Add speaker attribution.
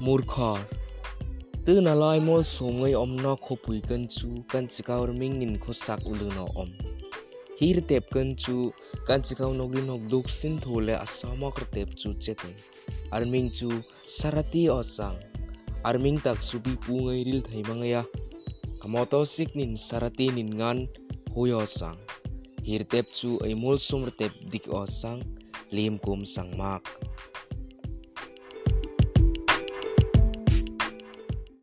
Speaker 1: murkhar tư na lai mol som ngai om no kho pui kan chu kan chikaur ming nin kho sak ulu no om hir tep kan chu kan chikau nok li nok duk sin thole asama kar tep chu chete arming chu sarati osang arming tak su bi pu ngai ril thai mangaya amoto sik nin sarati nin ngan hoyo sang hir tep chu ai mol sum tep dik osang lim kum sang mak